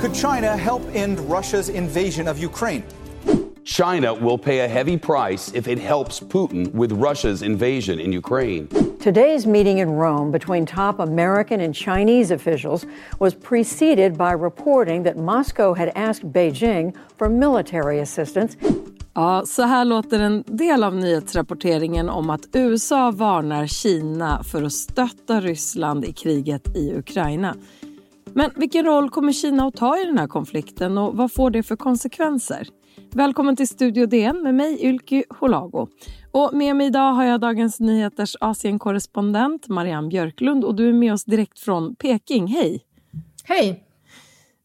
Could China help end Russia's invasion of Ukraine? China will pay a heavy price if it helps Putin with Russia's invasion in Ukraine. Today's meeting in Rome between top American and Chinese officials was preceded by reporting that Moscow had asked Beijing for military assistance. Ja, så här låter en del av nyhetsrapporteringen om att USA varnar Kina för att stötta Ryssland i kriget i Ukraina. Men vilken roll kommer Kina att ta i den här konflikten och vad får det för konsekvenser? Välkommen till Studio DN med mig Ylke Holago. Och med mig idag har jag Dagens Nyheters Asienkorrespondent Marianne Björklund och du är med oss direkt från Peking. Hej! Hej!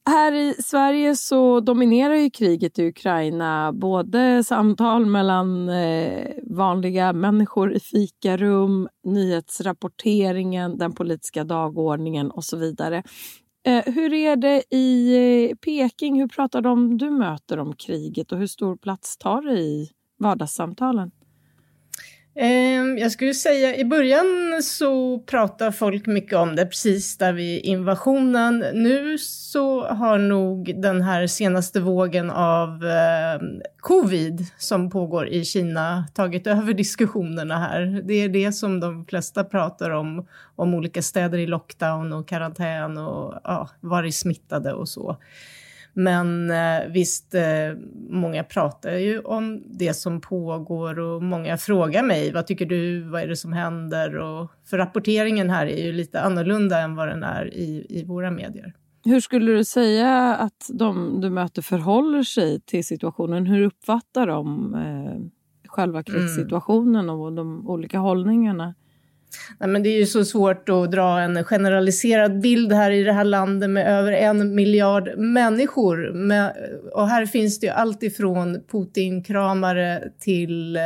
Här i Sverige så dominerar ju kriget i Ukraina både samtal mellan eh, vanliga människor i fikarum, nyhetsrapporteringen, den politiska dagordningen och så vidare. Eh, hur är det i eh, Peking? Hur pratar de du möter om kriget och hur stor plats tar det i vardagssamtalen? Ehm, jag skulle säga i början så pratar folk mycket om det precis där vid invasionen. Nu så har nog den här senaste vågen av eh, covid som pågår i Kina tagit över diskussionerna här. Det är det som de flesta pratar om, om olika städer i lockdown och karantän och ja, varit smittade och så. Men eh, visst, eh, många pratar ju om det som pågår och många frågar mig, vad tycker du, vad är det som händer? Och, för rapporteringen här är ju lite annorlunda än vad den är i, i våra medier. Hur skulle du säga att de du möter förhåller sig till situationen? Hur uppfattar de eh, själva krigssituationen mm. och de olika hållningarna? Nej, men det är ju så svårt att dra en generaliserad bild här i det här landet med över en miljard människor. Med, och här finns det ju allt ifrån Putin-kramare till eh,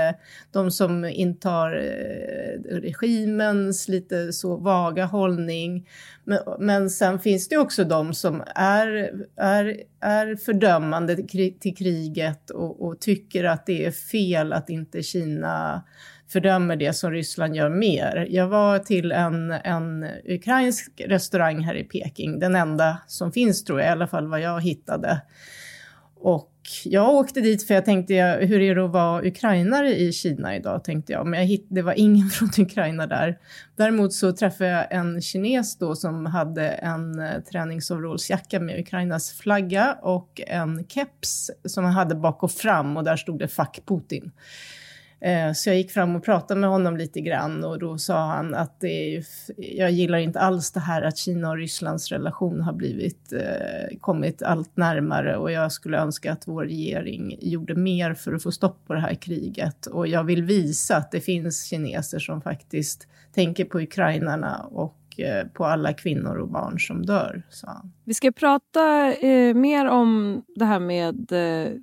de som intar eh, regimens lite så vaga hållning. Men, men sen finns det också de som är, är, är fördömande till kriget och, och tycker att det är fel att inte Kina fördömer det som Ryssland gör mer. Jag var till en, en ukrainsk restaurang här i Peking, den enda som finns tror jag, i alla fall vad jag hittade. Och jag åkte dit för jag tänkte, hur är det att vara ukrainare i Kina idag? tänkte jag. Men jag hitt, det var ingen från Ukraina där. Däremot så träffade jag en kines då som hade en eh, träningsoverallsjacka med Ukrainas flagga och en keps som han hade bak och fram och där stod det Fuck Putin. Eh, så jag gick fram och pratade med honom lite grann och då sa han att det är, jag gillar inte alls det här att Kina och Rysslands relation har blivit, eh, kommit allt närmare och jag skulle önska att vår regering gjorde mer för att få stopp på det här kriget. Och jag vill visa att det finns kineser som faktiskt tänker på ukrainarna och eh, på alla kvinnor och barn som dör, sa han. Vi ska prata eh, mer om det här med eh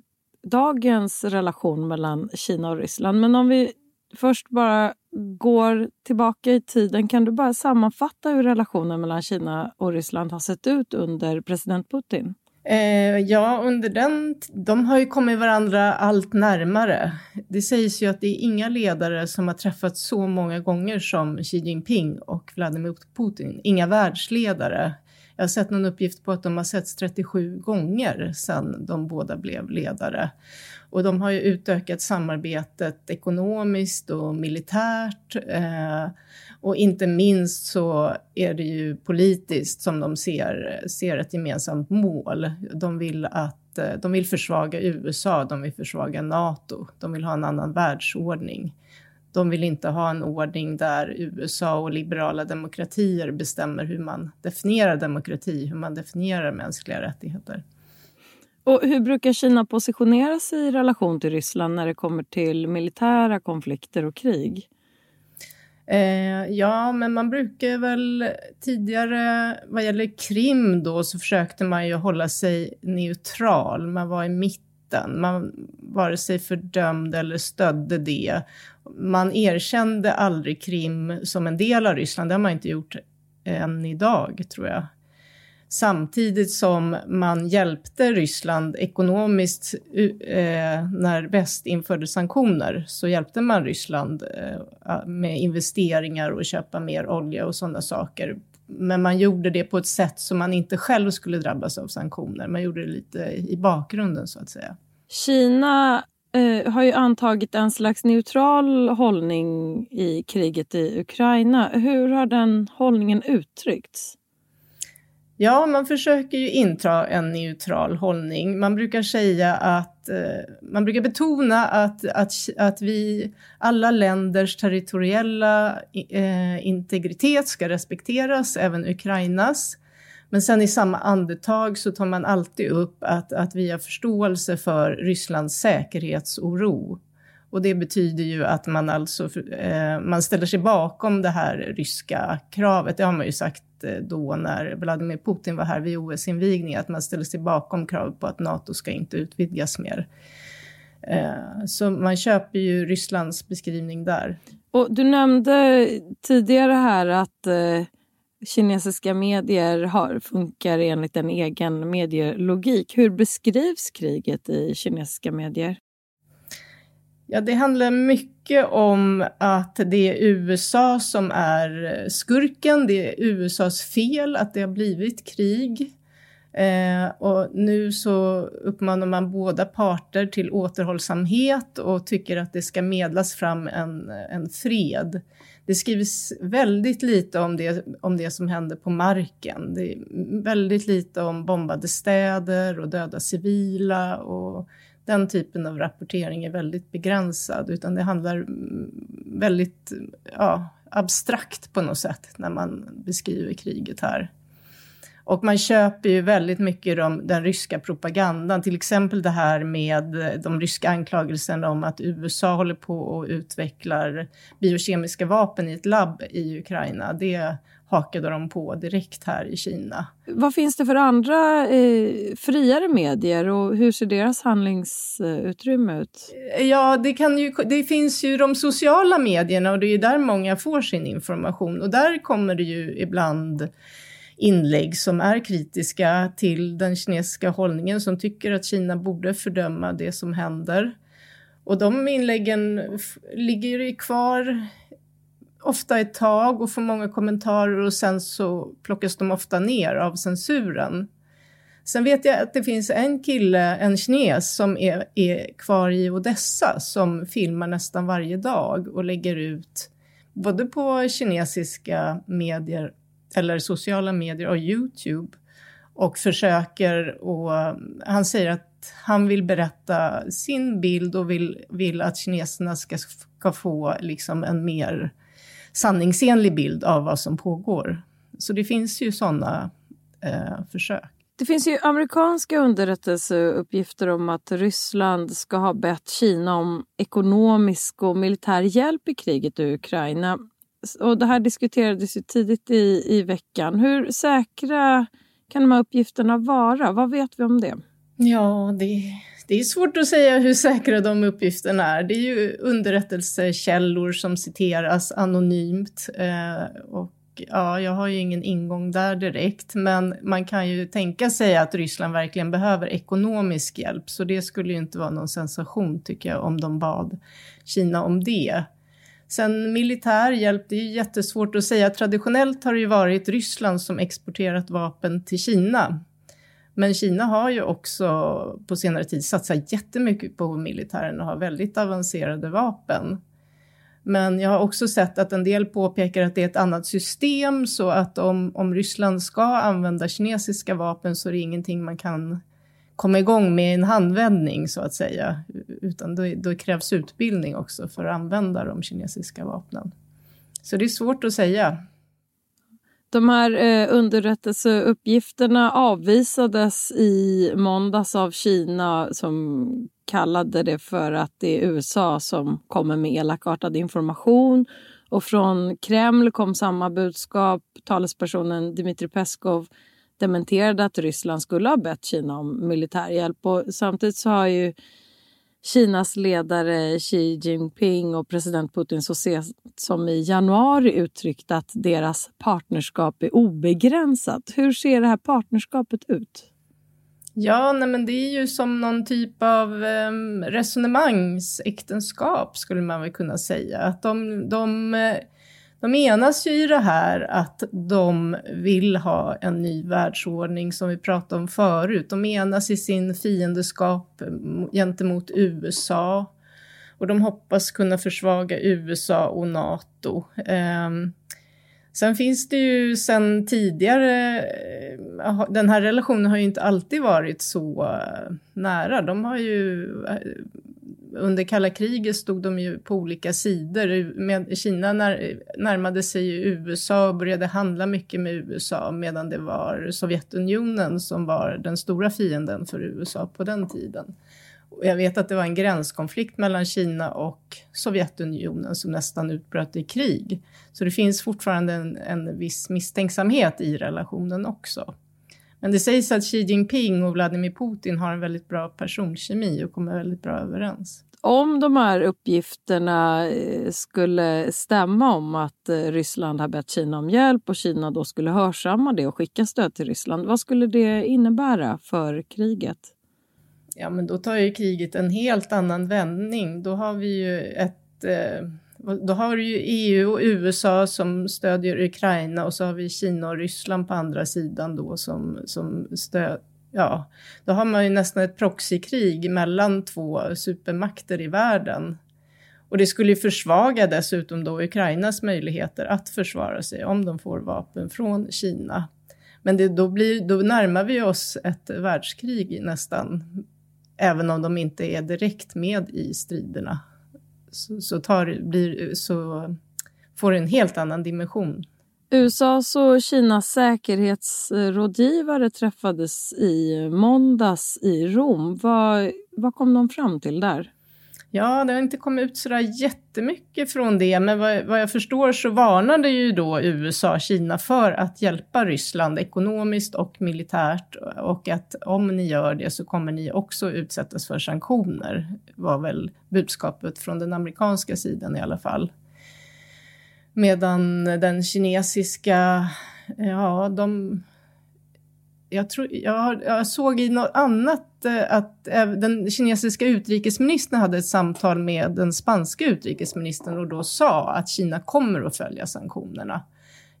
dagens relation mellan Kina och Ryssland. Men om vi först bara går tillbaka i tiden, kan du bara sammanfatta hur relationen mellan Kina och Ryssland har sett ut under president Putin? Eh, ja, under den, de har ju kommit varandra allt närmare. Det sägs ju att det är inga ledare som har träffats så många gånger som Xi Jinping och Vladimir Putin. Inga världsledare jag har sett någon uppgift på att de har setts 37 gånger sedan de båda blev ledare. Och de har ju utökat samarbetet ekonomiskt och militärt. Eh, och inte minst så är det ju politiskt som de ser, ser ett gemensamt mål. De vill att eh, de vill försvaga USA, de vill försvaga Nato, de vill ha en annan världsordning. De vill inte ha en ordning där USA och liberala demokratier bestämmer hur man definierar demokrati, hur man definierar mänskliga rättigheter. Och hur brukar Kina positionera sig i relation till Ryssland när det kommer till militära konflikter och krig? Eh, ja, men man brukar väl tidigare, vad gäller Krim då, så försökte man ju hålla sig neutral. Man var i mitten. Man vare sig fördömde eller stödde det man erkände aldrig Krim som en del av Ryssland. Det har man inte gjort än idag, tror jag. Samtidigt som man hjälpte Ryssland ekonomiskt eh, när väst införde sanktioner så hjälpte man Ryssland eh, med investeringar och köpa mer olja och sådana saker. Men man gjorde det på ett sätt som man inte själv skulle drabbas av sanktioner. Man gjorde det lite i bakgrunden så att säga. Kina eh, har ju antagit en slags neutral hållning i kriget i Ukraina. Hur har den hållningen uttryckts? Ja, man försöker ju inta en neutral hållning. Man brukar säga att, eh, man brukar betona att, att, att vi, alla länders territoriella eh, integritet ska respekteras, även Ukrainas. Men sen i samma andetag så tar man alltid upp att, att vi har förståelse för Rysslands säkerhetsoro. Och det betyder ju att man alltså eh, man ställer sig bakom det här ryska kravet. Det har man ju sagt eh, då när Vladimir Putin var här vid OS-invigningen, att man ställer sig bakom kravet på att NATO ska inte utvidgas mer. Eh, så man köper ju Rysslands beskrivning där. Och du nämnde tidigare här att eh, kinesiska medier har, funkar enligt en egen medielogik. Hur beskrivs kriget i kinesiska medier? Ja, det handlar mycket om att det är USA som är skurken. Det är USAs fel att det har blivit krig. Eh, och nu så uppmanar man båda parter till återhållsamhet och tycker att det ska medlas fram en, en fred. Det skrivs väldigt lite om det, om det som händer på marken. Det är väldigt lite om bombade städer och döda civila och den typen av rapportering är väldigt begränsad, utan det handlar väldigt ja, abstrakt på något sätt när man beskriver kriget här. Och man köper ju väldigt mycket de, den ryska propagandan, till exempel det här med de ryska anklagelserna om att USA håller på och utvecklar biokemiska vapen i ett labb i Ukraina. Det hakade de på direkt här i Kina. Vad finns det för andra eh, friare medier och hur ser deras handlingsutrymme ut? Ja, det, kan ju, det finns ju de sociala medierna och det är där många får sin information och där kommer det ju ibland inlägg som är kritiska till den kinesiska hållningen som tycker att Kina borde fördöma det som händer. Och de inläggen ligger ju kvar ofta ett tag och får många kommentarer och sen så plockas de ofta ner av censuren. Sen vet jag att det finns en kille, en kines, som är, är kvar i Odessa som filmar nästan varje dag och lägger ut både på kinesiska medier eller sociala medier och Youtube och försöker och eh, han säger att han vill berätta sin bild och vill, vill att kineserna ska, ska få liksom en mer sanningsenlig bild av vad som pågår. Så det finns ju sådana eh, försök. Det finns ju amerikanska underrättelseuppgifter om att Ryssland ska ha bett Kina om ekonomisk och militär hjälp i kriget i Ukraina. Och det här diskuterades ju tidigt i, i veckan. Hur säkra kan de här uppgifterna vara? Vad vet vi om det? Ja, det, det är svårt att säga hur säkra de uppgifterna är. Det är ju underrättelsekällor som citeras anonymt. Eh, och ja, jag har ju ingen ingång där direkt, men man kan ju tänka sig att Ryssland verkligen behöver ekonomisk hjälp, så det skulle ju inte vara någon sensation tycker jag om de bad Kina om det. Sen militär hjälp, det är jättesvårt att säga. Traditionellt har det ju varit Ryssland som exporterat vapen till Kina. Men Kina har ju också på senare tid satsat jättemycket på militären och har väldigt avancerade vapen. Men jag har också sett att en del påpekar att det är ett annat system så att om, om Ryssland ska använda kinesiska vapen så är det ingenting man kan komma igång med en handvändning så att säga. Utan då, då krävs utbildning också för att använda de kinesiska vapnen. Så det är svårt att säga. De här eh, underrättelseuppgifterna avvisades i måndags av Kina som kallade det för att det är USA som kommer med elakartad information. Och från Kreml kom samma budskap. Talespersonen Dmitrij Peskov dementerade att Ryssland skulle ha bett Kina om militärhjälp. Och samtidigt så har ju Kinas ledare Xi Jinping och president Putin så sent som i januari uttryckt att deras partnerskap är obegränsat. Hur ser det här partnerskapet ut? Ja, nej, men det är ju som någon typ av eh, resonemangsäktenskap skulle man väl kunna säga. Att de, de, eh, de enas ju i det här att de vill ha en ny världsordning som vi pratade om förut. De enas i sin fiendeskap gentemot USA och de hoppas kunna försvaga USA och NATO. Ehm, sen finns det ju sen tidigare, eh, den här relationen har ju inte alltid varit så eh, nära. De har ju, eh, under kalla kriget stod de ju på olika sidor. Med, Kina när, närmade sig ju USA och började handla mycket med USA medan det var Sovjetunionen som var den stora fienden för USA på den tiden. Jag vet att det var en gränskonflikt mellan Kina och Sovjetunionen som nästan utbröt i krig. Så det finns fortfarande en, en viss misstänksamhet i relationen också. Men det sägs att Xi Jinping och Vladimir Putin har en väldigt bra personkemi och kommer väldigt bra överens. Om de här uppgifterna eh, skulle stämma om att eh, Ryssland har bett Kina om hjälp och Kina då skulle hörsamma det och skicka stöd till Ryssland, vad skulle det innebära för kriget? ja men då tar ju kriget en helt annan vändning. Då har vi ju ett eh, då har du ju EU och USA som stödjer Ukraina och så har vi Kina och Ryssland på andra sidan då som, som stöd, ja, då har man ju nästan ett proxykrig mellan två supermakter i världen. Och det skulle ju försvaga dessutom då Ukrainas möjligheter att försvara sig om de får vapen från Kina. Men det, då, blir, då närmar vi oss ett världskrig nästan även om de inte är direkt med i striderna, så, så, tar, blir, så får det en helt annan dimension. USAs och Kinas säkerhetsrådgivare träffades i måndags i Rom. Vad, vad kom de fram till där? Ja, det har inte kommit ut sådär jättemycket från det, men vad, vad jag förstår så varnade ju då USA Kina för att hjälpa Ryssland ekonomiskt och militärt och att om ni gör det så kommer ni också utsättas för sanktioner, var väl budskapet från den amerikanska sidan i alla fall. Medan den kinesiska, ja, de jag, tror, jag, jag, såg i något annat eh, att eh, den kinesiska utrikesministern hade ett samtal med den spanska utrikesministern och då sa att Kina kommer att följa sanktionerna.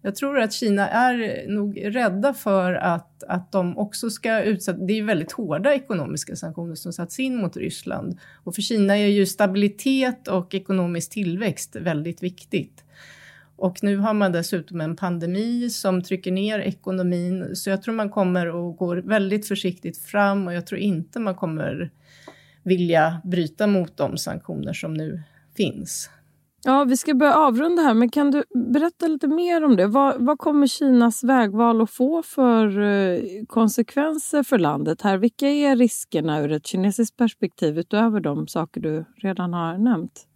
Jag tror att Kina är nog rädda för att, att de också ska utsätta... Det är väldigt hårda ekonomiska sanktioner som satts in mot Ryssland. Och för Kina är ju stabilitet och ekonomisk tillväxt väldigt viktigt. Och nu har man dessutom en pandemi som trycker ner ekonomin, så jag tror man kommer att gå väldigt försiktigt fram och jag tror inte man kommer vilja bryta mot de sanktioner som nu finns. Ja, vi ska börja avrunda här, men kan du berätta lite mer om det? Vad, vad kommer Kinas vägval att få för eh, konsekvenser för landet här? Vilka är riskerna ur ett kinesiskt perspektiv utöver de saker du redan har nämnt?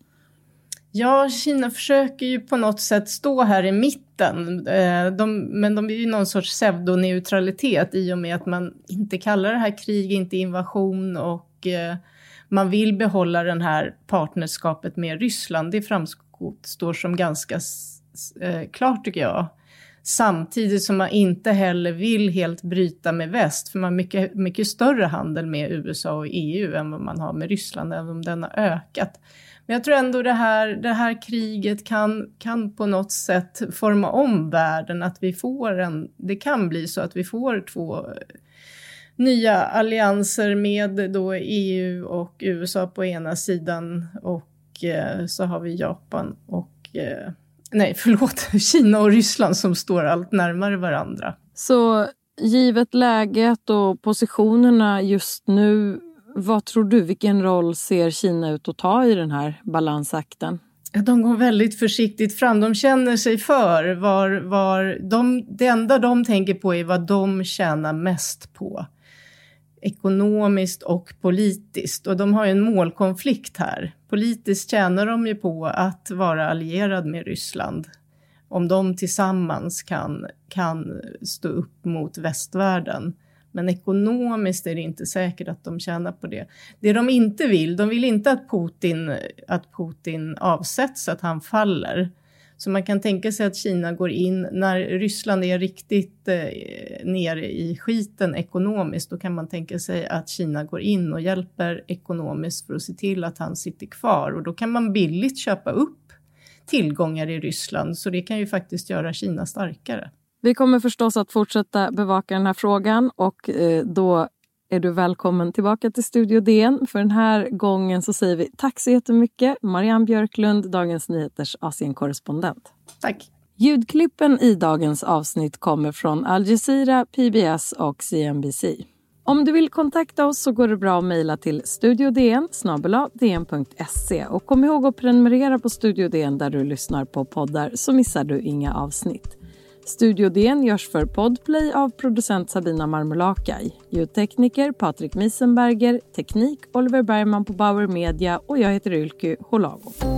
Ja, Kina försöker ju på något sätt stå här i mitten, eh, de, men de är ju någon sorts pseudoneutralitet i och med att man inte kallar det här krig, inte invasion och eh, man vill behålla det här partnerskapet med Ryssland. Det framstår som ganska eh, klart tycker jag. Samtidigt som man inte heller vill helt bryta med väst, för man har mycket, mycket större handel med USA och EU än vad man har med Ryssland, även om den har ökat. Men jag tror ändå det här, det här kriget kan, kan på något sätt forma om världen, att vi får en, det kan bli så att vi får två eh, nya allianser med då EU och USA på ena sidan och eh, så har vi Japan och eh, nej förlåt, Kina och Ryssland som står allt närmare varandra. Så givet läget och positionerna just nu vad tror du, vilken roll ser Kina ut att ta i den här balansakten? De går väldigt försiktigt fram. De känner sig för. Var, var de, det enda de tänker på är vad de tjänar mest på. Ekonomiskt och politiskt. Och de har ju en målkonflikt här. Politiskt tjänar de ju på att vara allierad med Ryssland. Om de tillsammans kan, kan stå upp mot västvärlden. Men ekonomiskt är det inte säkert att de tjänar på det. Det de inte vill, de vill inte att Putin, att Putin avsätts, att han faller. Så man kan tänka sig att Kina går in när Ryssland är riktigt eh, nere i skiten ekonomiskt. Då kan man tänka sig att Kina går in och hjälper ekonomiskt för att se till att han sitter kvar och då kan man billigt köpa upp tillgångar i Ryssland. Så det kan ju faktiskt göra Kina starkare. Vi kommer förstås att fortsätta bevaka den här frågan och eh, då är du välkommen tillbaka till Studio DN. För den här gången så säger vi tack så jättemycket Marianne Björklund, Dagens Nyheters Asienkorrespondent. Tack. Ljudklippen i dagens avsnitt kommer från Al Jazeera, PBS och CNBC. Om du vill kontakta oss så går det bra att mejla till studiodn dn.se och kom ihåg att prenumerera på Studio DN där du lyssnar på poddar så missar du inga avsnitt. Studio DN görs för Podplay av producent Sabina Marmulakai, ljudtekniker Patrik Miesenberger, teknik Oliver Bergman på Bauer Media. Och jag heter Ylky Holago.